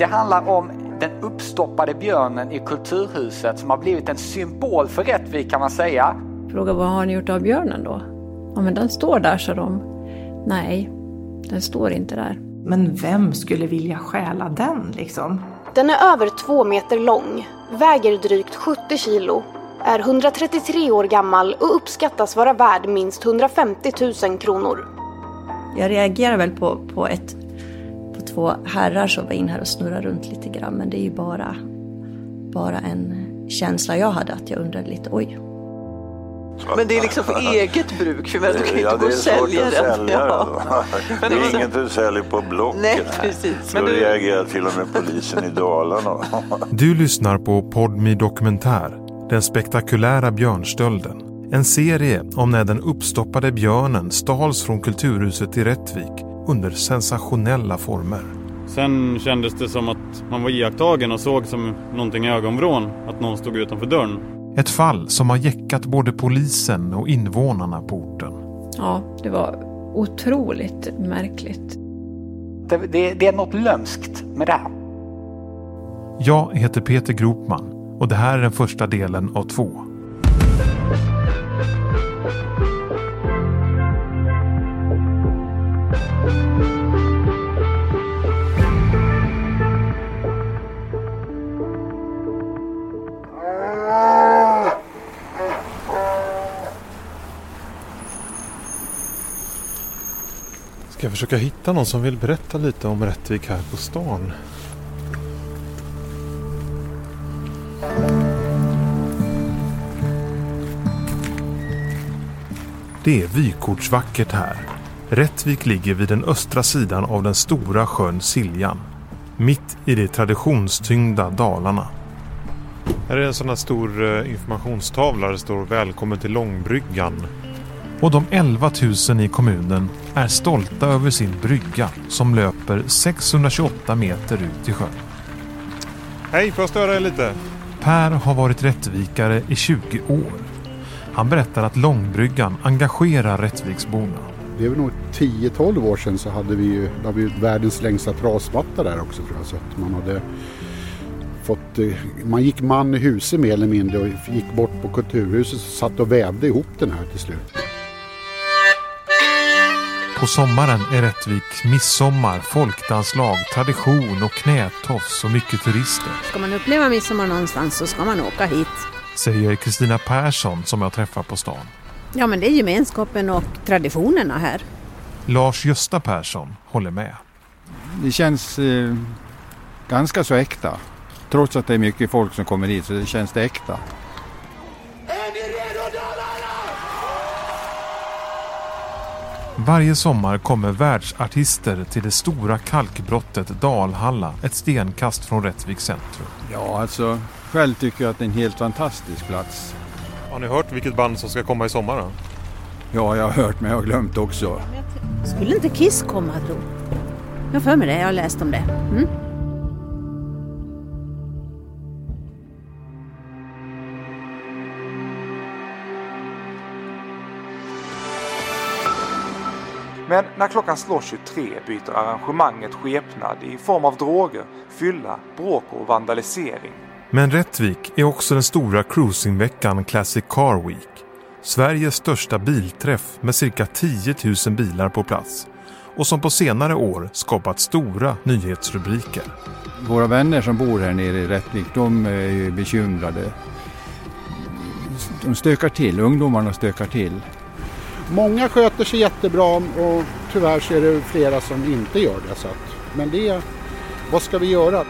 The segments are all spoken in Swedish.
Det handlar om den uppstoppade björnen i Kulturhuset som har blivit en symbol för Rättvik kan man säga. Fråga vad har ni gjort av björnen då? Ja men den står där sa de. Nej, den står inte där. Men vem skulle vilja stjäla den liksom? Den är över två meter lång, väger drygt 70 kilo, är 133 år gammal och uppskattas vara värd minst 150 000 kronor. Jag reagerar väl på, på, ett, två herrar som var in här och snurrade runt lite grann. Men det är ju bara, bara en känsla jag hade att jag undrade lite, oj. Men det är liksom för eget bruk, för du kan ju ja, inte gå och sälja den. Sälja Ja. det är inget du säljer på Blocket. Nej, precis. Då Men du, reagerar till och med polisen i Dalarna. Du lyssnar på Podmi Dokumentär, den spektakulära björnstölden. En serie om när den uppstoppade björnen stals från Kulturhuset i Rättvik under sensationella former. Sen kändes det som att man var iakttagen och såg som någonting i ögonvrån att någon stod utanför dörren. Ett fall som har jäckat både polisen och invånarna på orten. Ja, det var otroligt märkligt. Det, det, det är något lömskt med det här. Jag heter Peter Gropman och det här är den första delen av två. Ska jag försöka hitta någon som vill berätta lite om Rättvik här på stan? Det är vykortsvackert här. Rättvik ligger vid den östra sidan av den stora sjön Siljan. Mitt i det traditionstyngda Dalarna. Här är en sån här stor eh, informationstavla där det står Välkommen till Långbryggan. Och de 11 000 i kommunen är stolta över sin brygga som löper 628 meter ut i sjön. Hej, får jag störa er lite? Per har varit rättvikare i 20 år. Han berättar att Långbryggan engagerar Rättviksborna. Det är väl nog 10-12 år sedan så hade vi ju har vi världens längsta trasmatta där också tror jag. Så att man hade fått, eh, man gick man i huset mer eller mindre och gick bort på Kulturhuset och satt och vävde ihop den här till slut. På sommaren är Rättvik midsommar, folkdanslag, tradition och knätofs och mycket turister. Ska man uppleva midsommar någonstans så ska man åka hit. Säger Kristina Persson som jag träffar på stan. Ja, men det är gemenskapen och traditionerna här. Lars Gösta Persson håller med. Det känns eh, ganska så äkta. Trots att det är mycket folk som kommer hit så det känns det äkta. Varje sommar kommer världsartister till det stora kalkbrottet Dalhalla, ett stenkast från Rättviks centrum. Ja, alltså själv tycker jag att det är en helt fantastisk plats. Har ni hört vilket band som ska komma i sommar? Då? Ja, jag har hört men jag har glömt också. Skulle inte Kiss komma tro? Jag har för mig det, jag har läst om det. Mm? Men när klockan slår 23 byter arrangemanget skepnad i form av droger, fylla, bråk och vandalisering. Men Rättvik är också den stora cruisingveckan Classic Car Week. Sveriges största bilträff med cirka 10 000 bilar på plats och som på senare år skapat stora nyhetsrubriker. Våra vänner som bor här nere i Rättvik, de är ju bekymrade. De stökar till, ungdomarna stökar till. Många sköter sig jättebra och tyvärr så är det flera som inte gör det. Så att, men det, vad ska vi göra?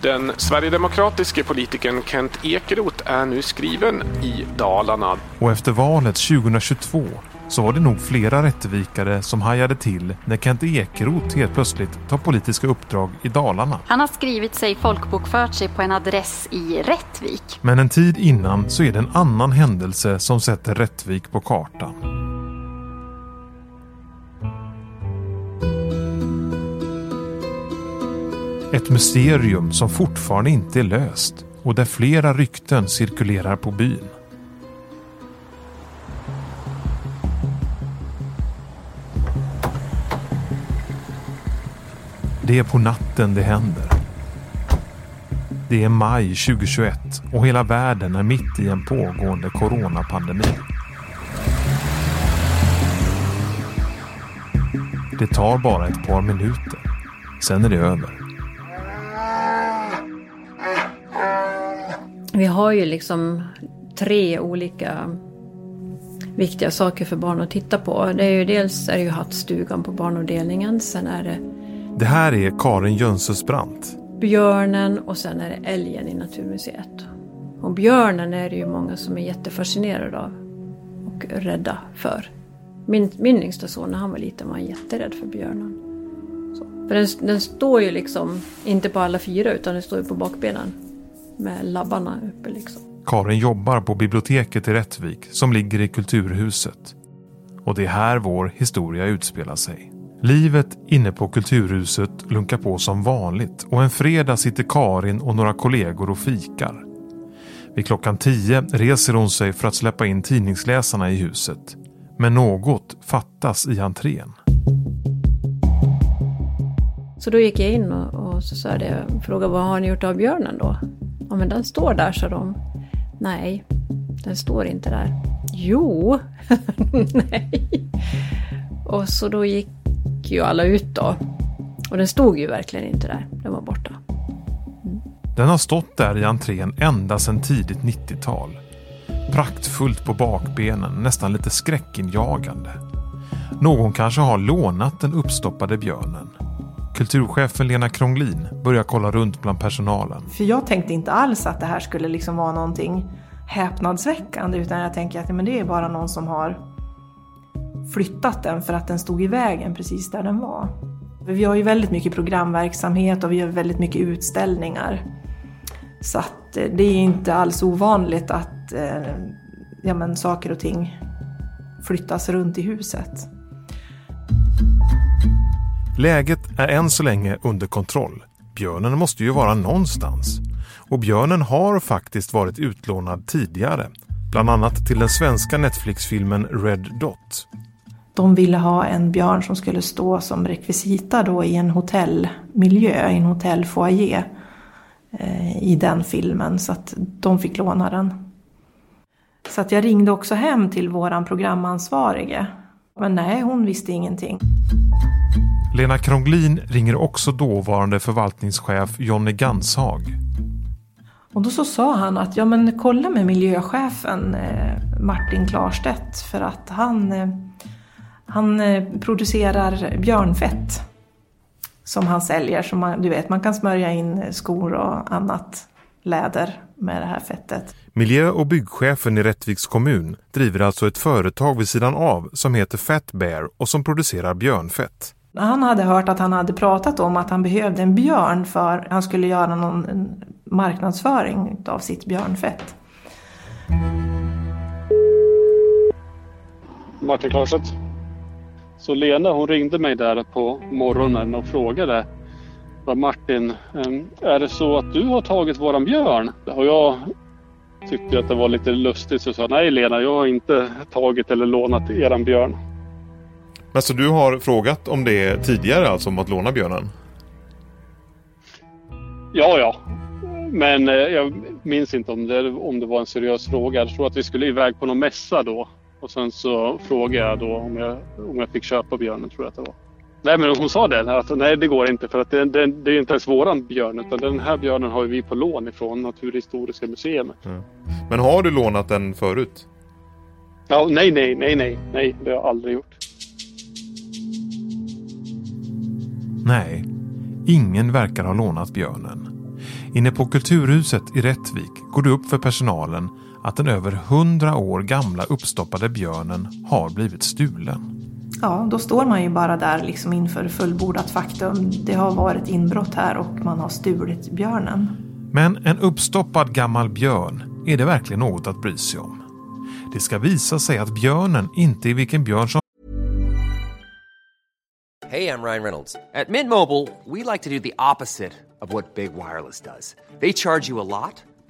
Den sverigedemokratiske politikern Kent Ekeroth är nu skriven i Dalarna. Och efter valet 2022 så var det nog flera rättvikare som hajade till när Kent Ekeroth helt plötsligt tar politiska uppdrag i Dalarna. Han har skrivit sig folkbokfört sig på en adress i Rättvik. Men en tid innan så är det en annan händelse som sätter Rättvik på kartan. Ett mysterium som fortfarande inte är löst och där flera rykten cirkulerar på byn. Det är på natten det händer. Det är maj 2021 och hela världen är mitt i en pågående coronapandemi. Det tar bara ett par minuter. Sen är det över. Vi har ju liksom tre olika viktiga saker för barn att titta på. Det är ju dels är det ju hattstugan på barnavdelningen. Sen är det det här är Karin Jönsesbrant. björnen och sen är det älgen i Naturmuseet. Och björnen är det ju många som är jättefascinerade av och rädda för. Min, min yngsta son när han var liten var han jätterädd för björnen. Så. För den, den står ju liksom inte på alla fyra utan den står ju på bakbenen. Med labbarna uppe liksom. Karin jobbar på biblioteket i Rättvik som ligger i Kulturhuset. Och det är här vår historia utspelar sig. Livet inne på Kulturhuset lunkar på som vanligt och en fredag sitter Karin och några kollegor och fikar. Vid klockan tio reser hon sig för att släppa in tidningsläsarna i huset. Men något fattas i entrén. Så då gick jag in och, och så sa det, frågade vad har ni gjort av björnen då? Ja men den står där sa de. Nej, den står inte där. Jo, nej. Och så då gick ju alla ut då. Och den stod ju verkligen inte där, den var borta. Den har stått där i entrén ända sedan tidigt 90-tal. Praktfullt på bakbenen, nästan lite skräckinjagande. Någon kanske har lånat den uppstoppade björnen. Kulturchefen Lena Krånglin börjar kolla runt bland personalen. För jag tänkte inte alls att det här skulle liksom vara någonting häpnadsväckande utan jag tänker att men det är bara någon som har flyttat den för att den stod i vägen precis där den var. Vi har ju väldigt mycket programverksamhet och vi gör väldigt mycket utställningar. Så att eh, det är inte alls ovanligt att eh, ja, men saker och ting flyttas runt i huset. Läget är än så länge under kontroll. Björnen måste ju vara någonstans. Och björnen har faktiskt varit utlånad tidigare. Bland annat till den svenska Netflix-filmen Red Dot. De ville ha en björn som skulle stå som rekvisita då i en hotellmiljö, i en hotellfoyer eh, i den filmen. Så att de fick låna den. Så att jag ringde också hem till våran programansvarige. Men nej, hon visste ingenting. Lena Krånglin ringer också dåvarande förvaltningschef Jonny Ganshag. Och då så sa han att ja men kolla med miljöchefen eh, Martin Klarstedt för att han, eh, han eh, producerar björnfett som han säljer. Som man, du vet, man kan smörja in skor och annat läder med det här fettet. Miljö och byggchefen i Rättviks kommun driver alltså ett företag vid sidan av som heter Fat Bear och som producerar björnfett. Han hade hört att han hade pratat om att han behövde en björn för han skulle göra någon en marknadsföring av sitt björnfett. Martin Klarstedt. Så Lena hon ringde mig där på morgonen och frågade Martin, ehm, är det så att du har tagit våran björn? Och jag tyckte att det var lite lustigt så sa nej Lena, jag har inte tagit eller lånat eran björn. Men så du har frågat om det tidigare alltså om att låna björnen? Ja, ja. Men eh, jag minns inte om det, om det var en seriös fråga. Jag tror att vi skulle iväg på någon mässa då. Och sen så frågade jag då om jag, om jag fick köpa björnen, tror jag att det var. Nej, men hon sa det, att nej det går inte för att det, det, det är inte ens våran björn utan den här björnen har vi på lån ifrån Naturhistoriska museet. Mm. Men har du lånat den förut? Ja, nej, nej, nej, nej, nej, det har jag aldrig gjort. Nej, ingen verkar ha lånat björnen. Inne på Kulturhuset i Rättvik går det upp för personalen att den över hundra år gamla uppstoppade björnen har blivit stulen. Ja, då står man ju bara där liksom inför fullbordat faktum. Det har varit inbrott här och man har stulit björnen. Men en uppstoppad gammal björn, är det verkligen något att bry sig om? Det ska visa sig att björnen inte är vilken björn som Hey, I'm Ryan Reynolds. At Mint Mobile, we like to do the opposite of what Big Wireless does. They charge you a lot,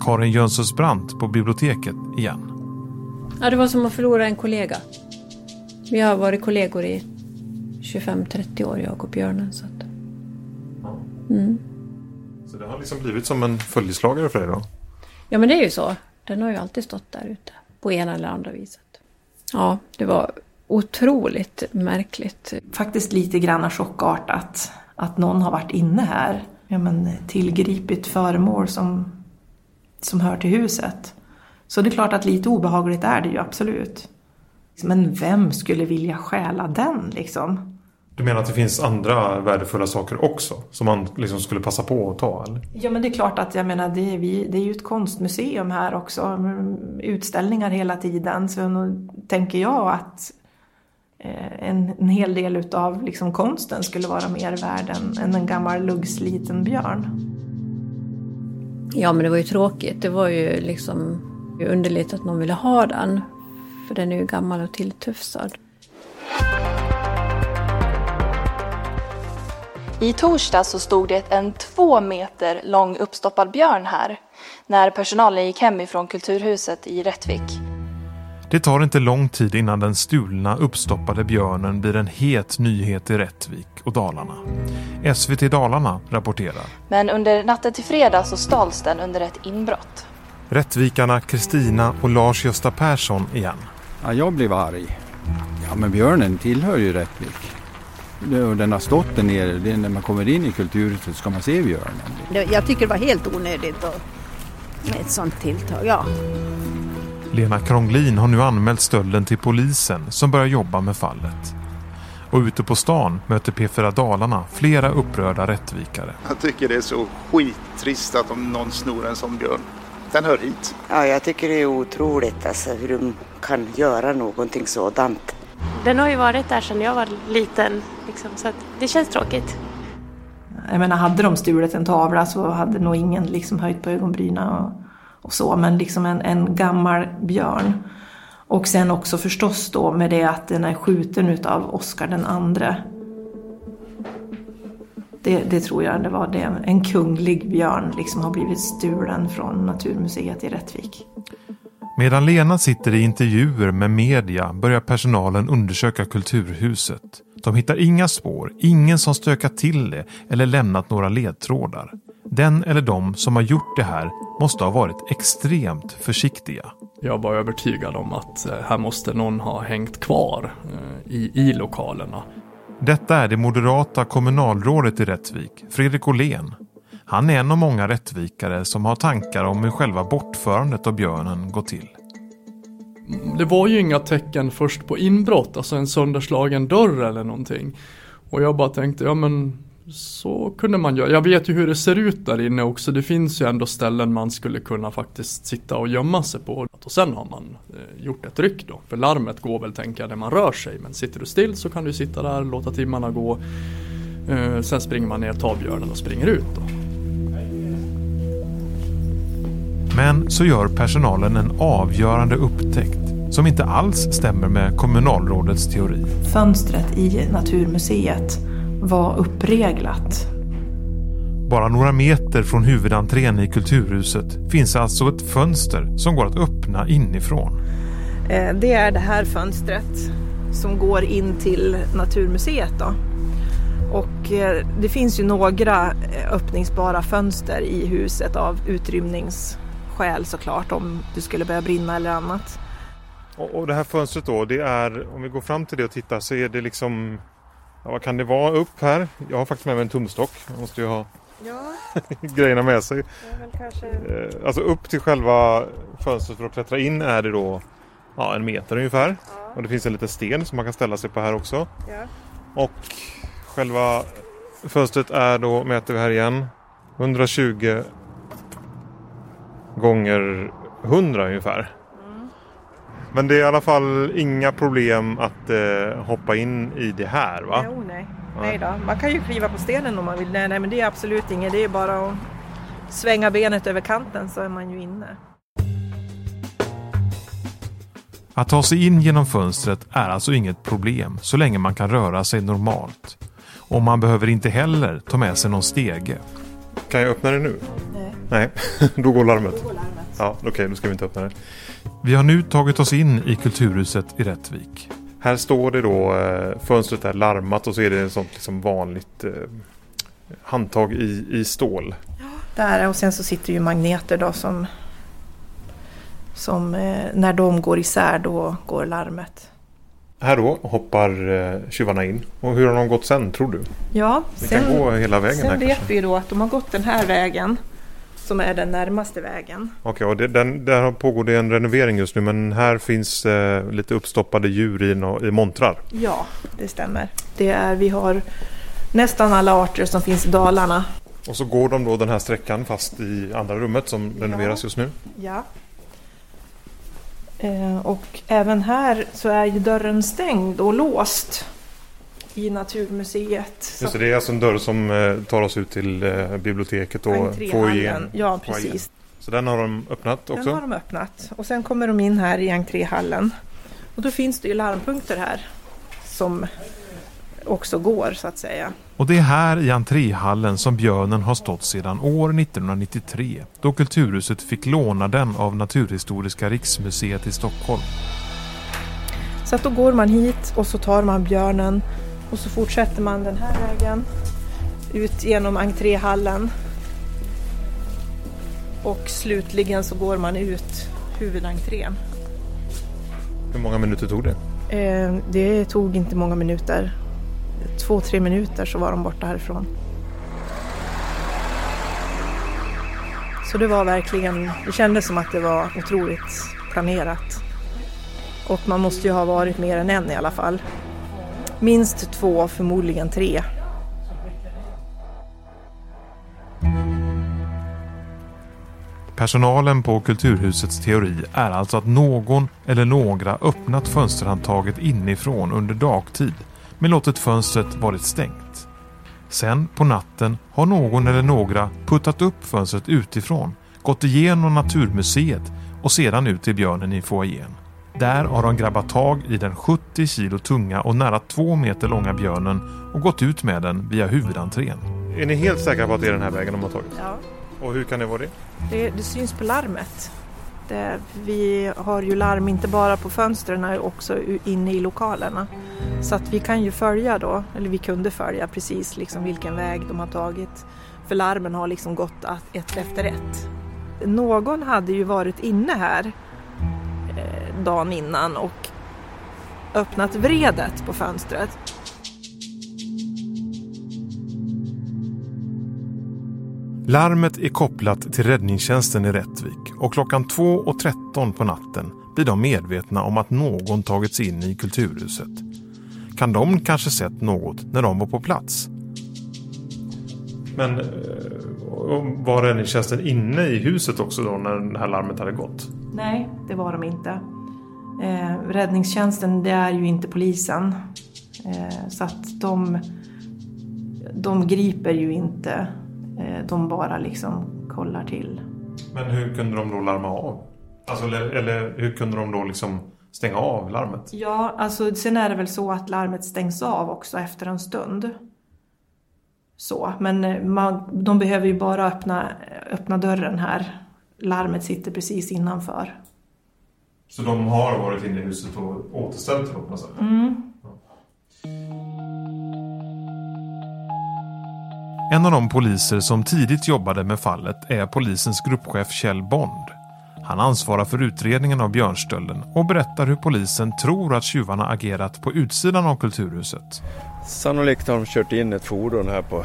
Karin Jönsson Brandt på biblioteket igen. Ja, det var som att förlora en kollega. Vi har varit kollegor i 25-30 år, jag och björnen. Så att... mm. Så det har liksom blivit som en följeslagare för dig då? Ja, men det är ju så. Den har ju alltid stått där ute. På ena eller andra viset. Ja, det var otroligt märkligt. Faktiskt lite grann chockartat att någon har varit inne här. Ja, men tillgripit föremål som, som hör till huset. Så det är klart att lite obehagligt är det ju absolut. Men vem skulle vilja stjäla den liksom? Du menar att det finns andra värdefulla saker också? Som man liksom skulle passa på att ta? Eller? Ja men det är klart att jag menar det är, vi, det är ju ett konstmuseum här också. Utställningar hela tiden. Så nu tänker jag att eh, en, en hel del utav liksom konsten skulle vara mer värd än, än en gammal luggsliten björn. Ja men det var ju tråkigt. Det var ju liksom underligt att någon ville ha den. För den är ju gammal och tilltufsad. I torsdag så stod det en två meter lång uppstoppad björn här när personalen gick hem ifrån Kulturhuset i Rättvik. Det tar inte lång tid innan den stulna uppstoppade björnen blir en het nyhet i Rättvik och Dalarna. SVT Dalarna rapporterar. Men under natten till fredag så stals den under ett inbrott. Rättvikarna Kristina och Lars-Gösta Persson igen. Ja, jag blev arg. Ja, men björnen tillhör ju Rättvik. Den har stått där nere. När man kommer in i kulturhuset ska man se björnen. Jag tycker det var helt onödigt med ett sånt tilltag. Ja. Lena Krånglin har nu anmält stölden till polisen som börjar jobba med fallet. Och ute på stan möter P4 Dalarna flera upprörda rättvikare. Jag tycker det är så skittrist att om någon snor en sån björn. Den hör hit. Ja, jag tycker det är otroligt alltså, hur de kan göra någonting sådant. Den har ju varit där sedan jag var liten, liksom, så det känns tråkigt. Jag menar, hade de stulit en tavla så hade nog ingen liksom höjt på ögonbrynen och, och så, men liksom en, en gammal björn. Och sen också förstås då med det att den är skjuten utav Oscar den andre. Det, det, tror jag det var det. En kunglig björn liksom har blivit stulen från Naturmuseet i Rättvik. Medan Lena sitter i intervjuer med media börjar personalen undersöka Kulturhuset. De hittar inga spår, ingen som stökat till det eller lämnat några ledtrådar. Den eller de som har gjort det här måste ha varit extremt försiktiga. Jag var övertygad om att eh, här måste någon ha hängt kvar eh, i, i lokalerna. Detta är det moderata kommunalrådet i Rättvik, Fredrik Åhlén. Han är en av många rättvikare som har tankar om hur själva bortförandet av björnen går till. Det var ju inga tecken först på inbrott, alltså en sönderslagen dörr eller någonting. Och jag bara tänkte, ja men så kunde man göra. Jag vet ju hur det ser ut där inne också. Det finns ju ändå ställen man skulle kunna faktiskt sitta och gömma sig på. Och sen har man eh, gjort ett ryck då. För larmet går väl tänka när man rör sig. Men sitter du still så kan du sitta där, låta timmarna gå. Eh, sen springer man ner, tar björnen och springer ut då. Men så gör personalen en avgörande upptäckt som inte alls stämmer med kommunalrådets teori. Fönstret i Naturmuseet var uppreglat. Bara några meter från huvudentrén i Kulturhuset finns alltså ett fönster som går att öppna inifrån. Eh, det är det här fönstret som går in till Naturmuseet. Då. Och eh, det finns ju några eh, öppningsbara fönster i huset av utrymningsskäl såklart om det skulle börja brinna eller annat. Och det här fönstret då, det är, om vi går fram till det och tittar så är det liksom Ja, vad kan det vara upp här? Jag har faktiskt med mig en tumstock. Jag måste ju ha ja. grejerna med sig. Kanske... Eh, alltså upp till själva fönstret för att klättra in är det då ja, en meter ungefär. Ja. Och det finns en liten sten som man kan ställa sig på här också. Ja. Och själva fönstret är då, mäter vi här igen, 120 gånger 100 ungefär. Men det är i alla fall inga problem att eh, hoppa in i det här va? Jo, nej. Nej då, man kan ju kliva på stenen om man vill. Nej, nej men det är absolut inget. Det är bara att svänga benet över kanten så är man ju inne. Att ta sig in genom fönstret är alltså inget problem så länge man kan röra sig normalt. Och man behöver inte heller ta med sig någon stege. Kan jag öppna det nu? Nej. Nej, då går larmet. Då går larmet. Ja, okej, okay, då ska vi inte öppna det. Vi har nu tagit oss in i Kulturhuset i Rättvik. Här står det då, eh, fönstret är larmat och så är det ett sånt liksom vanligt eh, handtag i, i stål. Där och sen så sitter ju magneter då som, som eh, när de går isär då går larmet. Här då hoppar eh, tjuvarna in. Och hur har de gått sen tror du? Ja, Vi kan gå hela vägen sen här vet kanske. vi ju då att de har gått den här vägen som är den närmaste vägen. Okej, och det, den, där pågår det en renovering just nu men här finns eh, lite uppstoppade djur i, no, i montrar. Ja, det stämmer. Det är, vi har nästan alla arter som finns i Dalarna. Och så går de då den här sträckan fast i andra rummet som renoveras just nu. Ja. Eh, och även här så är ju dörren stängd och låst i Naturmuseet. Just det, det är alltså en dörr som eh, tar oss ut till eh, biblioteket och foajén. Ja, precis. Så den har de öppnat också? Den har de öppnat. Och sen kommer de in här i entréhallen. Och då finns det ju larmpunkter här som också går så att säga. Och det är här i entréhallen som björnen har stått sedan år 1993 då Kulturhuset fick låna den av Naturhistoriska riksmuseet i Stockholm. Så att då går man hit och så tar man björnen och så fortsätter man den här vägen ut genom entréhallen. Och slutligen så går man ut huvudentrén. Hur många minuter tog det? Eh, det tog inte många minuter. Två, tre minuter så var de borta härifrån. Så det var verkligen, det kändes som att det var otroligt planerat. Och man måste ju ha varit mer än en i alla fall. Minst två, förmodligen tre. Personalen på Kulturhusets teori är alltså att någon eller några öppnat fönsterhandtaget inifrån under dagtid men låtit fönstret varit stängt. Sen på natten har någon eller några puttat upp fönstret utifrån, gått igenom Naturmuseet och sedan ut till björnen i foajén. Där har de grabbat tag i den 70 kilo tunga och nära 2 meter långa björnen och gått ut med den via huvudentrén. Är ni helt säkra på att det är den här vägen de har tagit? Ja. Och hur kan det vara det? Det, det syns på larmet. Det, vi har ju larm inte bara på fönstren utan också inne i lokalerna. Så att vi kan ju följa då, eller vi kunde följa precis liksom vilken väg de har tagit. För larmen har liksom gått ett efter ett. Någon hade ju varit inne här dagen innan och öppnat vredet på fönstret. Larmet är kopplat till räddningstjänsten i Rättvik och klockan 2.13 på natten blir de medvetna om att någon tagit sig in i Kulturhuset. Kan de kanske sett något när de var på plats? Men var räddningstjänsten inne i huset också då när det här larmet hade gått? Nej, det var de inte. Eh, räddningstjänsten det är ju inte polisen. Eh, så att de, de griper ju inte. Eh, de bara liksom kollar till. Men hur kunde de då larma av? Alltså, eller, eller hur kunde de då liksom stänga av larmet? Ja, alltså sen är det väl så att larmet stängs av också efter en stund. Så, men man, de behöver ju bara öppna, öppna dörren här. Larmet sitter precis innanför. Så de har varit inne i huset och återställt det på något sätt? Mm. En av de poliser som tidigt jobbade med fallet är polisens gruppchef Kjell Bond. Han ansvarar för utredningen av björnstölden och berättar hur polisen tror att tjuvarna agerat på utsidan av Kulturhuset. Sannolikt har de kört in ett fordon här på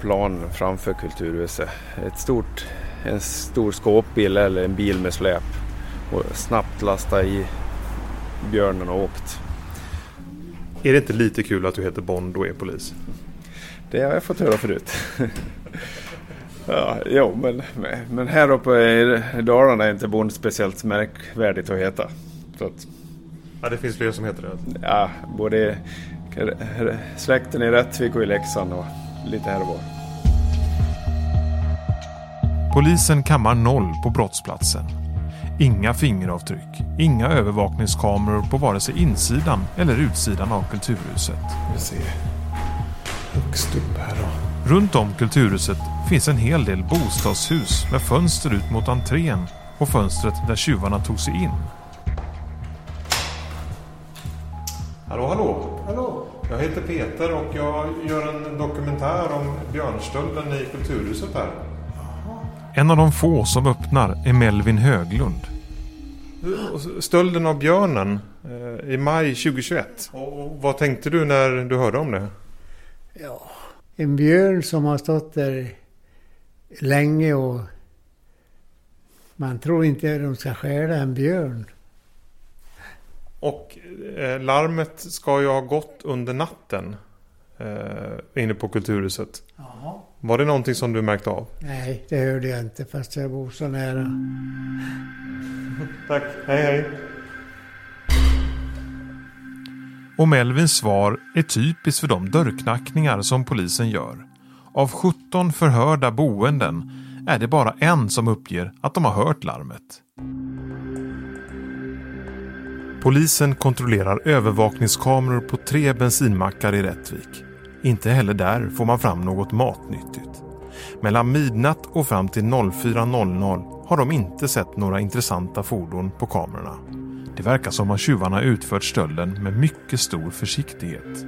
plan framför Kulturhuset. Ett stort, en stor skåpbil eller en bil med släp och snabbt lasta i björnen och åkt. Är det inte lite kul att du heter Bond och är polis? Det har jag fått höra förut. ja, jo, men, men här uppe i Dalarna är inte Bond speciellt märkvärdigt att heta. Så att, ja, det finns fler som heter det? Ja, både släkten i Rättvik och i Leksand och lite här och var. Polisen kammar noll på brottsplatsen. Inga fingeravtryck, inga övervakningskameror på vare sig insidan eller utsidan av Kulturhuset. Vi ser högst upp här då. Runt om Kulturhuset finns en hel del bostadshus med fönster ut mot entrén och fönstret där tjuvarna tog sig in. Hallå, hallå! Hallå! Jag heter Peter och jag gör en dokumentär om björnstölden i Kulturhuset här. En av de få som öppnar är Melvin Höglund. Stölden av björnen eh, i maj 2021. Och vad tänkte du när du hörde om det? Ja, en björn som har stått där länge och man tror inte att de ska stjäla en björn. Och eh, larmet ska ju ha gått under natten eh, inne på Kulturhuset. Jaha. Var det någonting som du märkte av? Nej, det hörde jag inte fast jag bor så nära. Tack, hej hej. Och Melvins svar är typiskt för de dörrknackningar som polisen gör. Av 17 förhörda boenden är det bara en som uppger att de har hört larmet. Polisen kontrollerar övervakningskameror på tre bensinmackar i Rättvik. Inte heller där får man fram något matnyttigt. Mellan midnatt och fram till 04.00 har de inte sett några intressanta fordon på kamerorna. Det verkar som att tjuvarna utfört stölden med mycket stor försiktighet.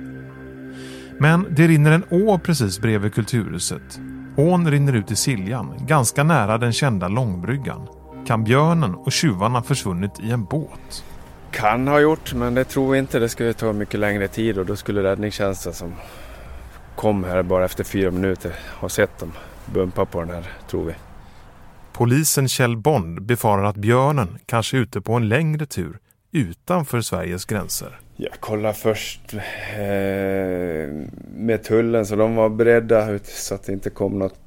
Men det rinner en å precis bredvid Kulturhuset. Ån rinner ut i Siljan, ganska nära den kända Långbryggan. Kan björnen och tjuvarna försvunnit i en båt? Kan ha gjort, men det tror vi inte. Det skulle ta mycket längre tid och då skulle räddningstjänsten som kom här bara efter fyra minuter ha sett dem bumpa på den här, tror vi. Polisen Kjell Bond befarar att björnen kanske är ute på en längre tur utanför Sveriges gränser. Jag kollade först eh, med tullen så de var beredda ut så att det inte kom något,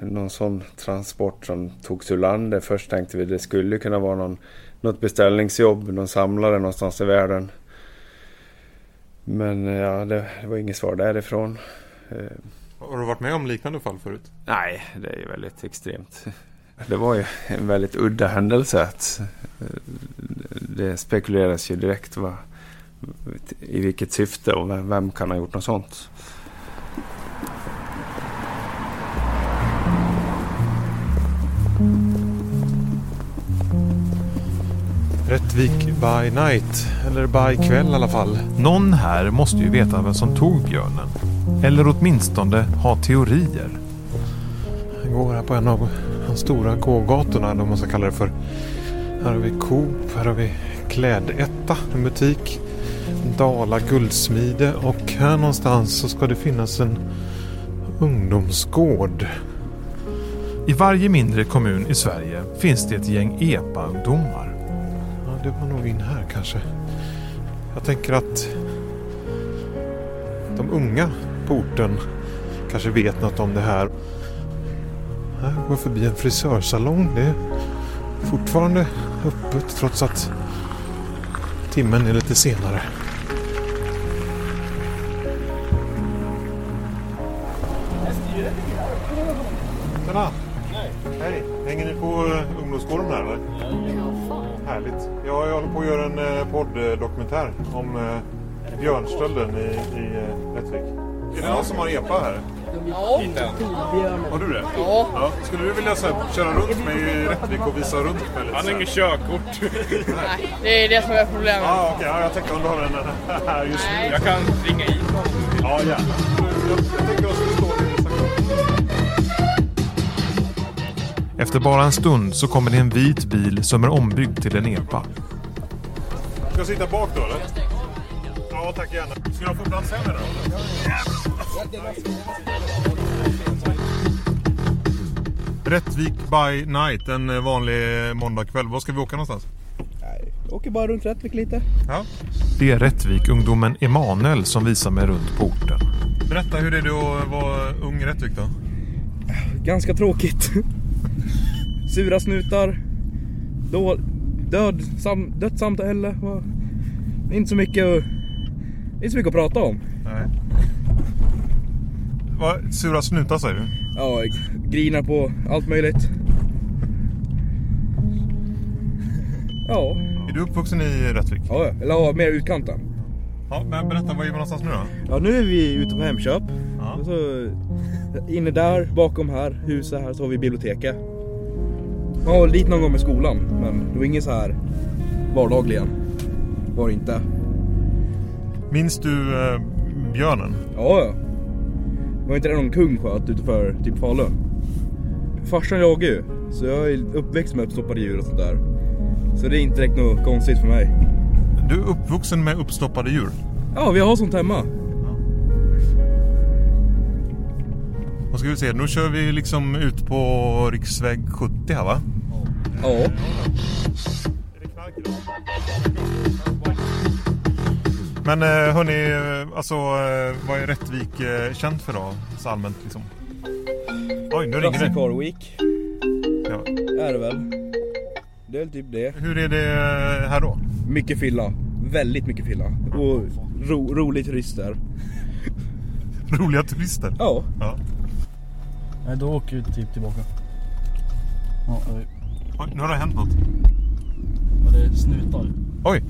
någon sån transport som togs ur landet. Först tänkte vi det skulle kunna vara någon, något beställningsjobb, någon samlare någonstans i världen. Men ja, det, det var inget svar därifrån. Eh, Har du varit med om liknande fall förut? Nej, det är ju väldigt extremt. Det var ju en väldigt udda händelse. Att det spekuleras ju direkt vad, i vilket syfte och vem, vem kan ha gjort något sånt. Rättvik by night, eller by kväll i alla fall. Någon här måste ju veta vem som tog björnen. Eller åtminstone ha teorier. Jag går här på en av de stora gågatorna, eller vad man ska kalla det för. Här har vi Coop, här har vi Klädetta, en butik. Dala guldsmide och här någonstans så ska det finnas en ungdomsgård. I varje mindre kommun i Sverige finns det ett gäng EPA-ungdomar. Det var nog in här kanske. Jag tänker att de unga på orten kanske vet något om det här. Här går förbi en frisörsalong. Det är fortfarande öppet trots att timmen är lite senare. Tjena! Hej! Hänger ni på uh, ungdomsgården här eller? Ja, Härligt. Jag, jag håller på att göra en uh, podddokumentär om uh, björnstölden i, i uh, Rättvik. Är det någon som har EPA här? Ja. Har du det? Ja. ja. Skulle du vilja så här, köra runt mig i Rättvik och visa runt mig lite? Han har här? inget körkort. Nej, det är det som är problemet. Ah, okej. Ja, jag tänkte om du har den här just nu. Jag kan ringa hit. Ja, gärna. Jag, jag tänker att Efter bara en stund så kommer det en vit bil som är ombyggd till en EPA. Ska jag sitta bak då eller? Ja, tack gärna. Ska jag få plats här med då? Rättvik by night, en vanlig måndagkväll. Var ska vi åka någonstans? Jag åker bara runt Rättvik lite. Ja. Det är Rättvik-ungdomen Emanuel som visar mig runt på orten. Berätta, hur är det att vara ung i Rättvik då? Ganska tråkigt. Sura snutar. Då, död, sam, dött samhälle. Inte så mycket att- inte så mycket att prata om. Nej. Vad, sura snutar säger du? Ja, grinar på allt möjligt. Ja. Är du uppvuxen i Rättvik? Ja, eller ja, mer utkanten. Ja, men berätta, var är vi någonstans nu då? Ja, nu är vi ute på Hemköp. Och så, inne där, bakom här, huset här, så har vi biblioteket. Ja, dit någon gång med skolan, men det var inget så här vardagligen. Var det inte. Minns du eh, björnen? Ja, ja. Var inte det någon kung sköt utanför typ Falun? Farsan jagar ju, så jag är uppväxt med uppstoppade djur och sånt där. Så det är inte direkt något konstigt för mig. Du är uppvuxen med uppstoppade djur? Ja, vi har sånt hemma. Vad ska vi se, nu kör vi liksom ut på riksväg 70 här va? Ja. Men eh, hörni, eh, alltså eh, vad är Rättvik känt för då? Så allmänt liksom? Oj, nu ringer det. Car Week. Ja. Är det väl. Det är väl typ det. Hur är det här då? Mycket fylla. Väldigt mycket fylla. Och ro, roliga turister. Roliga turister? Ja. ja. Nej, då åker vi typ tillbaka. Ja, oj. Nu har det hänt något. Ja, det snutar. Oj!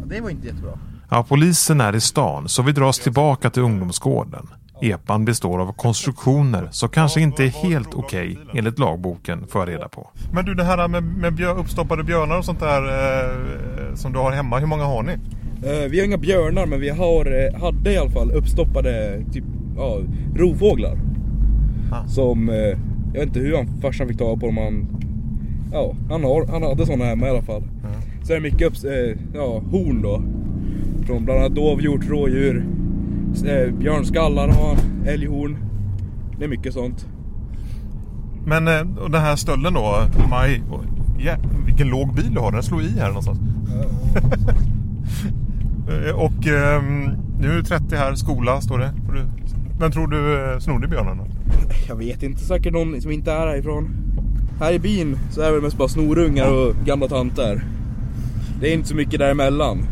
Ja, det var inte jättebra. Ja, polisen är i stan så vi dras tillbaka till ungdomsgården. Epan består av konstruktioner som kanske inte är helt okej enligt lagboken får jag reda på. Men du det här med, med björ, uppstoppade björnar och sånt där eh, som du har hemma, hur många har ni? Eh, vi har inga björnar men vi har, eh, hade i alla fall uppstoppade typ, ja, rovfåglar. Som, eh, jag vet inte hur han, farsan fick tag på dem. Han, ja, han, har, han hade sådana hemma i alla fall. Så är det mycket upp, eh, ja, horn då. Från bland annat dovhjort, rådjur, eh, björnskallar har han, älghorn. Det är mycket sånt. Men eh, och den här stölden då, Maj, ja, vilken låg bil du har, den slår i här någonstans. Eh, och eh, nu är du 30 här, skola står det. Vem tror du eh, snodde björnen då? Jag vet inte, säkert någon som inte är härifrån. Här i byn så är det mest bara snorungar och gamla tanter. Det är inte så mycket däremellan.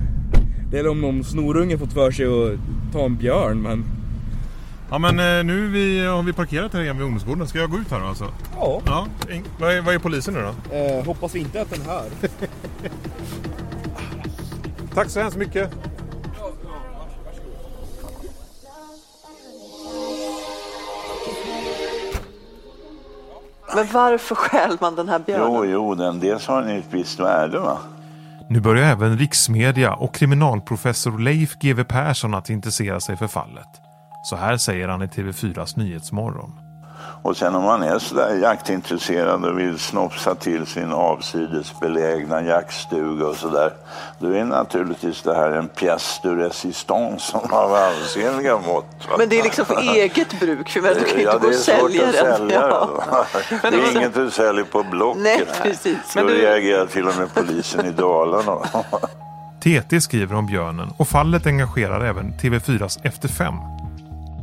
Det är om någon snorunge fått för sig att ta en björn men... Ja men eh, nu är vi, har vi parkerat här igen vid ungdomsgården. Ska jag gå ut här då alltså? Ja. ja. Vad, är, vad är polisen nu då? Eh, hoppas vi inte att den här. Tack så hemskt mycket. Men varför stjäl man den här björnen? Jo, jo, den dels har den ett visst värde va. Nu börjar även riksmedia och kriminalprofessor Leif GW Persson att intressera sig för fallet. Så här säger han i TV4s Nyhetsmorgon. Och sen om man är sådär jaktintresserad och vill snopsa till sin avsides belägna jaktstuga och sådär. Då är naturligtvis det här en pièce de résistance av ansenliga mått. va. Men det är liksom för eget bruk, för du kan ju ja, inte gå och det är svårt sälja att den. sälja Ja. Det är inget du säljer på Blocket. Nej, precis. Då Men du- reagerar till och med polisen i Dalarna. TT skriver om björnen och fallet engagerar även TV4s Efter fem.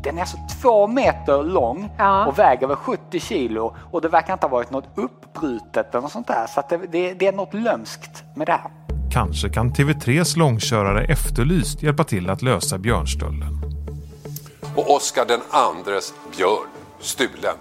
Den är alltså två meter lång och väger väl 70 kilo och det verkar inte ha varit något uppbrutet eller något sånt där. Så att det, det, det är något lömskt med det här. Kanske kan TV3s långkörare Efterlyst hjälpa till att lösa björnstölden. Och Oscar den andres björn stulen.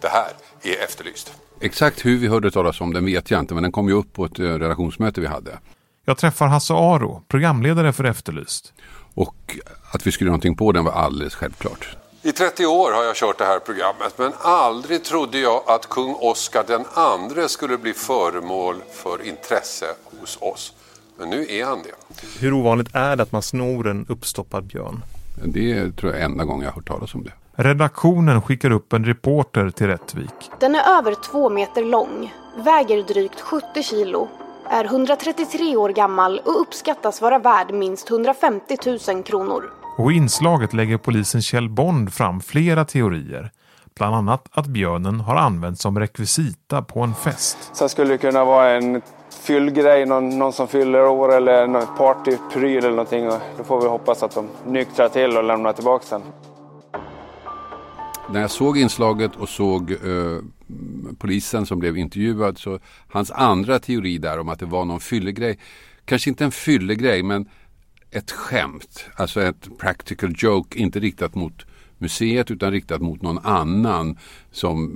Det här är Efterlyst. Exakt hur vi hörde talas om den vet jag inte, men den kom ju upp på ett eh, redaktionsmöte vi hade. Jag träffar Hasse Aro, programledare för Efterlyst. Och att vi skulle göra någonting på den var alldeles självklart. I 30 år har jag kört det här programmet men aldrig trodde jag att kung Oscar den andre skulle bli föremål för intresse hos oss. Men nu är han det. Hur ovanligt är det att man snor en uppstoppad björn? Det tror jag är enda gången jag har hört talas om det. Redaktionen skickar upp en reporter till Rättvik. Den är över två meter lång, väger drygt 70 kilo, är 133 år gammal och uppskattas vara värd minst 150 000 kronor. Och i inslaget lägger polisen Kjell Bond fram flera teorier. Bland annat att björnen har använts som rekvisita på en fest. Sen skulle det kunna vara en fyllgrej, någon, någon som fyller år eller någon partypryl eller någonting. Och då får vi hoppas att de nyktrar till och lämnar tillbaka den. När jag såg inslaget och såg eh, polisen som blev intervjuad så hans andra teori där om att det var någon fyllegrej, kanske inte en fyllegrej men ett skämt, alltså ett practical joke, inte riktat mot museet utan riktat mot någon annan som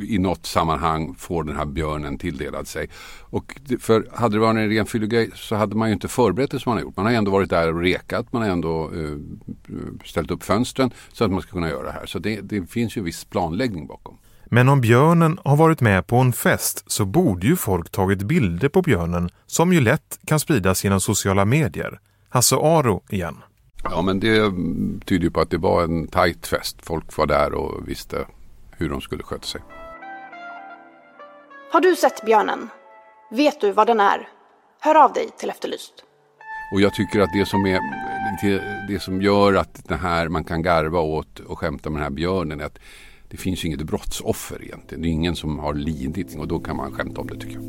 i något sammanhang får den här björnen tilldelad sig. Och för hade det varit en ren fyllegrej så hade man ju inte förberett det som man har gjort. Man har ändå varit där och rekat, man har ändå uh, ställt upp fönstren så att man ska kunna göra det här. Så det, det finns ju viss planläggning bakom. Men om björnen har varit med på en fest så borde ju folk tagit bilder på björnen som ju lätt kan spridas genom sociala medier. Hasse Aro igen. Ja men det tyder ju på att det var en tajt fest. Folk var där och visste hur de skulle sköta sig. Har du sett björnen? Vet du vad den är? Hör av dig till Efterlyst. Och jag tycker att det som, är, det, som gör att det här, man kan garva åt och skämta med den här björnen är att det finns ju inget brottsoffer egentligen. Det är ingen som har lidit och då kan man skämta om det tycker jag.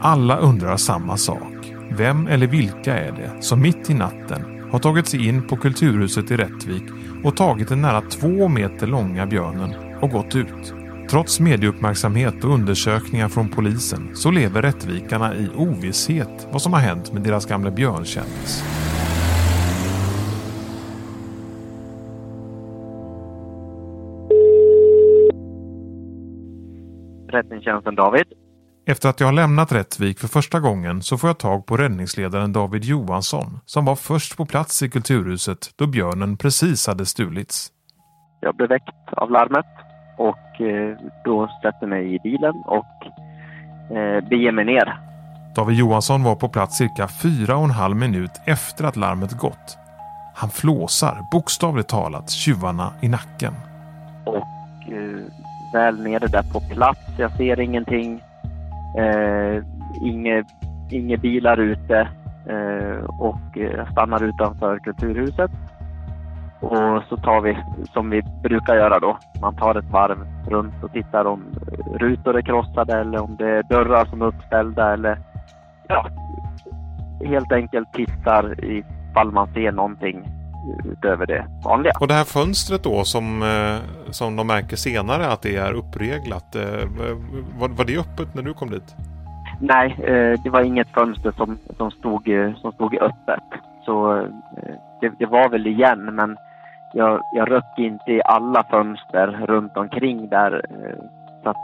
Alla undrar samma sak. Vem eller vilka är det som mitt i natten har tagit sig in på Kulturhuset i Rättvik och tagit den nära två meter långa björnen och gått ut? Trots medieuppmärksamhet och undersökningar från polisen så lever rättvikarna i ovisshet vad som har hänt med deras gamla björnkändis. Räddningstjänsten David. Efter att jag har lämnat Rättvik för första gången så får jag tag på räddningsledaren David Johansson som var först på plats i Kulturhuset då björnen precis hade stulits. Jag blev väckt av larmet och eh, då sätter mig i bilen och eh, beger mig ner. David Johansson var på plats cirka fyra och en halv minut efter att larmet gått. Han flåsar, bokstavligt talat, tjuvarna i nacken. Och eh, väl nere där på plats, jag ser ingenting. Eh, inga, inga bilar ute eh, och jag stannar utanför Kulturhuset. Och så tar vi som vi brukar göra då. Man tar ett varv runt och tittar om rutor är krossade eller om det är dörrar som är uppställda eller ja, helt enkelt tittar ifall man ser någonting utöver det vanliga. Och det här fönstret då som, eh, som de märker senare att det är uppreglat. eh, Var, var det öppet när du kom dit? Nej, eh, det var inget fönster som, som, stod, som stod öppet. Så det, det var väl igen men jag, jag röck inte i alla fönster runt omkring där. Så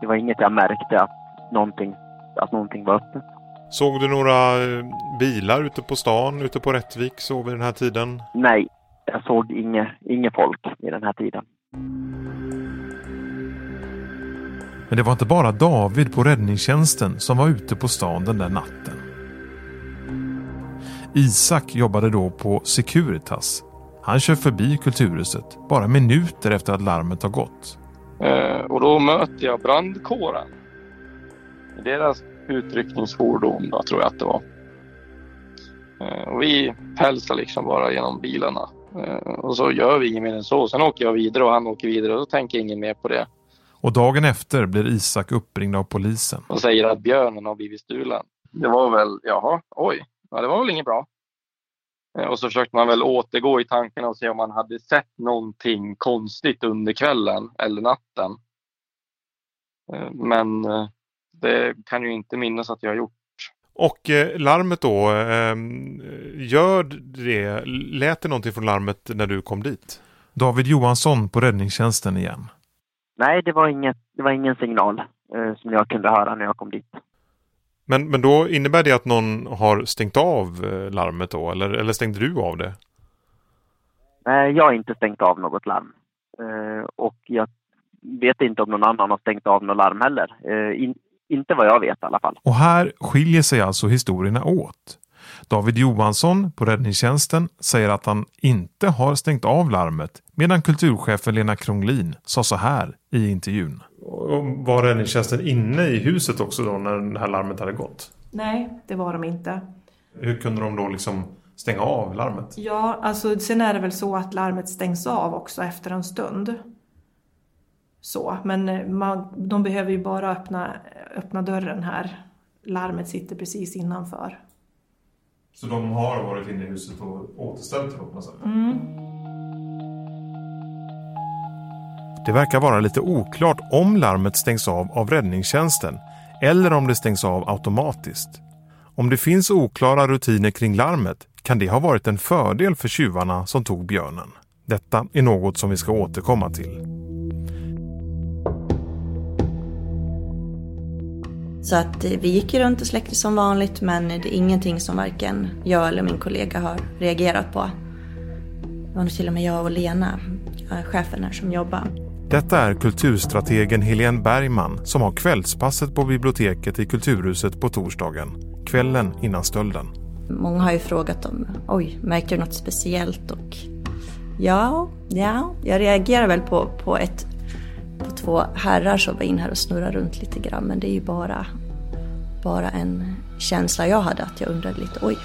det var inget jag märkte att någonting, att någonting var öppet. Såg du några eh, bilar ute på stan, ute på Rättvik så vid den här tiden? Nej, jag såg inget, inget folk i den här tiden. Men det var inte bara David på räddningstjänsten som var ute på stan den där natten. Isak jobbade då på Securitas. Han kör förbi Kulturhuset bara minuter efter att larmet har gått. Eh, och då möter jag brandkåren. Deras utryckningsfordon tror jag att det var. Eh, och vi pälsar liksom bara genom bilarna. Eh, och så gör vi inget mer än så. Sen åker jag vidare och han åker vidare och då tänker ingen mer på det. Och dagen efter blir Isak uppringd av polisen. Och säger att björnen har blivit stulen. Det var väl, jaha, oj, ja, det var väl inget bra. Eh, Och så försökte man väl återgå i tankarna och se om man hade sett någonting konstigt under kvällen eller natten. Men det kan ju inte minnas att jag har gjort. Och eh, larmet då, eh, gör det, lät det någonting från larmet när du kom dit? David Johansson på räddningstjänsten igen. Nej, det var, inget, det var ingen signal eh, som jag kunde höra när jag kom dit. Men, men då innebär det att någon har stängt av eh, larmet då, eller, eller stängde du av det? Nej, jag har inte stängt av något larm. Eh, och jag vet inte om någon annan har stängt av något larm heller. Eh, in, inte vad jag vet i alla fall. Och här skiljer sig alltså historierna åt. David Johansson på räddningstjänsten säger att han inte har stängt av larmet medan kulturchefen Lena Kronglin sa så här i intervjun. Var räddningstjänsten inne i huset också då när det här larmet hade gått? Nej, det var de inte. Hur kunde de då liksom stänga av larmet? Ja, alltså sen är det väl så att larmet stängs av också efter en stund. Så, men eh, man, de behöver ju bara öppna, öppna dörren här. Larmet sitter precis innanför. Så de har varit inne i huset och återställt det på något sätt? Mm. Det verkar vara lite oklart om larmet stängs av av räddningstjänsten eller om det stängs av automatiskt. Om det finns oklara rutiner kring larmet kan det ha varit en fördel för tjuvarna som tog björnen. Detta är något som vi ska återkomma till. Så att eh, vi gick ju runt och släckte som vanligt men det är ingenting som varken jag eller min kollega har reagerat på. Det var nog till och med jag och Lena, chefen här, som jobbade. Detta är kulturstrategen Helene Bergman som har kvällspasset på biblioteket i Kulturhuset på torsdagen, kvällen innan stölden. Många har ju frågat om, oj, märkte du något speciellt? Och ja, ja, jag reagerar väl på, på ett på två herrar som var in här och snurrade runt lite grann. Men det är ju bara, bara en känsla jag hade att jag undrade lite, oj.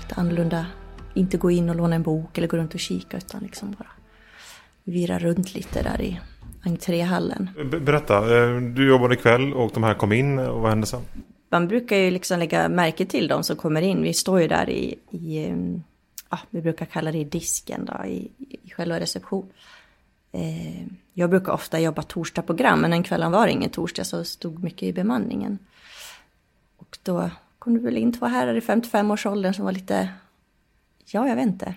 Lite annorlunda. Inte gå in och låna en bok eller gå runt och kika utan liksom bara vira runt lite där i entréhallen. Berätta, eh, du jobbade kväll och de här kom in och vad hände sen? Man brukar ju liksom lägga märke till de som kommer in. Vi står ju där i, i ja, vi brukar kalla det disken då, i, i själva reception. Eh, jag brukar ofta jobba torsdagsprogram, men den kvällen var det ingen torsdag så stod mycket i bemanningen. Och då kom det väl in två herrar i 55-årsåldern som var lite, ja jag vet inte.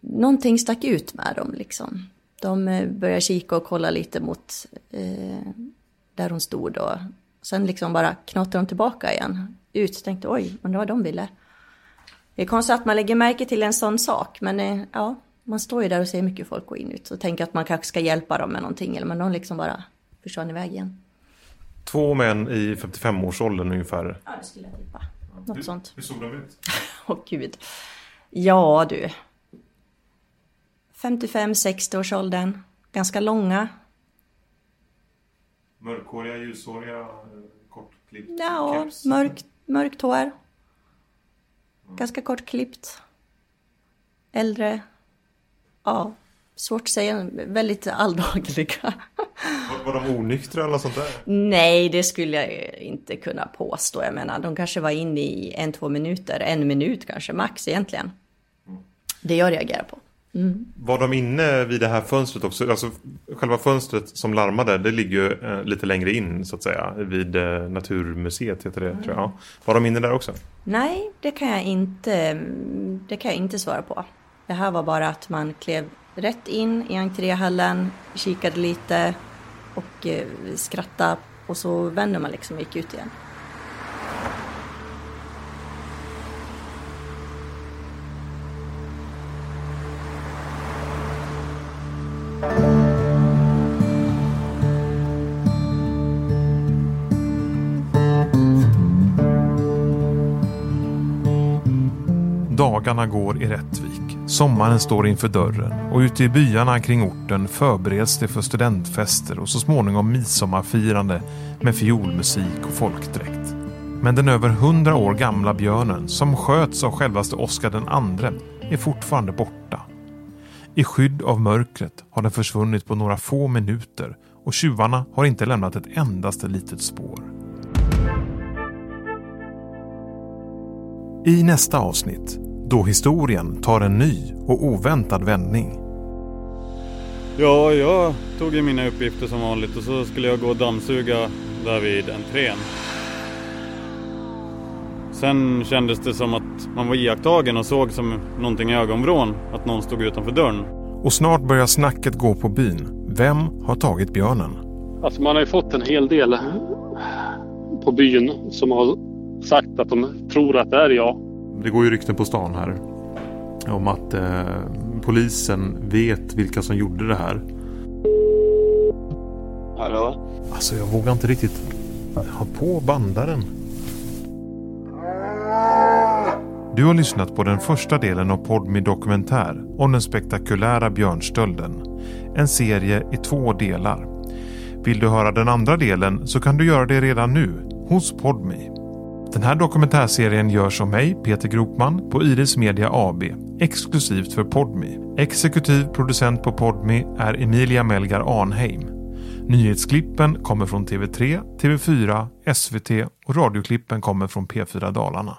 Någonting stack ut med dem liksom. De eh, började kika och kolla lite mot eh, där hon stod då. sen liksom bara knatade de tillbaka igen. Ut, tänkte oj, undrar vad de ville. Det är konstigt att man lägger märke till en sån sak, men eh, ja, man står ju där och ser mycket folk gå in ut och tänker att man kanske ska hjälpa dem med någonting, eller men de liksom bara försvann iväg igen. Två män i 55-årsåldern ungefär? Ja, det skulle jag tippa. Något hur, sånt. Hur såg de ut? Åh oh, gud. Ja du. 55-60-årsåldern. Ganska långa. Mörkhåriga, ljushåriga, kortklippt? Ja, mörkt, mörkt hår. Ganska kortklippt. Äldre. Ja, svårt att säga. Väldigt alldagliga. Var, var de onyktra eller sånt där? Nej, det skulle jag inte kunna påstå. Jag menar, de kanske var inne i en, två minuter. En minut kanske, max egentligen. Det jag reagerar på. Mm. Var de inne vid det här fönstret också? Alltså själva fönstret som larmade, det ligger ju eh, lite längre in så att säga. Vid eh, Naturmuseet heter det mm. tror jag. Var de inne där också? Nej, det kan jag inte, det kan jag inte svara på. Det här var bara att man klev rätt in i entréhallen, kikade lite och eh, skrattade och så vände man liksom och gick ut igen. Dagarna går i Rättvik. Sommaren står inför dörren och ute i byarna kring orten förbereds det för studentfester och så småningom midsommarfirande med fiolmusik och folkdräkt. Men den över hundra år gamla björnen som sköts av självaste Oscar den andre är fortfarande borta. I skydd av mörkret har den försvunnit på några få minuter och tjuvarna har inte lämnat ett endaste litet spår. I nästa avsnitt, då historien tar en ny och oväntad vändning. Ja, jag tog ju mina uppgifter som vanligt och så skulle jag gå och dammsuga där vid entrén. Sen kändes det som att man var iakttagen och såg som någonting i ögonvrån att någon stod utanför dörren. Och snart börjar snacket gå på byn. Vem har tagit björnen? Alltså man har ju fått en hel del på byn som har sagt att de tror att det är jag. Det går ju rykten på stan här om att eh, polisen vet vilka som gjorde det här. Hallå? Alltså jag vågar inte riktigt ha på bandaren. Du har lyssnat på den första delen av Podmi Dokumentär om den spektakulära björnstölden. En serie i två delar. Vill du höra den andra delen så kan du göra det redan nu hos Podmi. Den här dokumentärserien görs av mig, Peter Gropman, på Iris Media AB, exklusivt för Podmi. Exekutiv producent på Podmi är Emilia Melgar Arnheim. Nyhetsklippen kommer från TV3, TV4, SVT och radioklippen kommer från P4 Dalarna.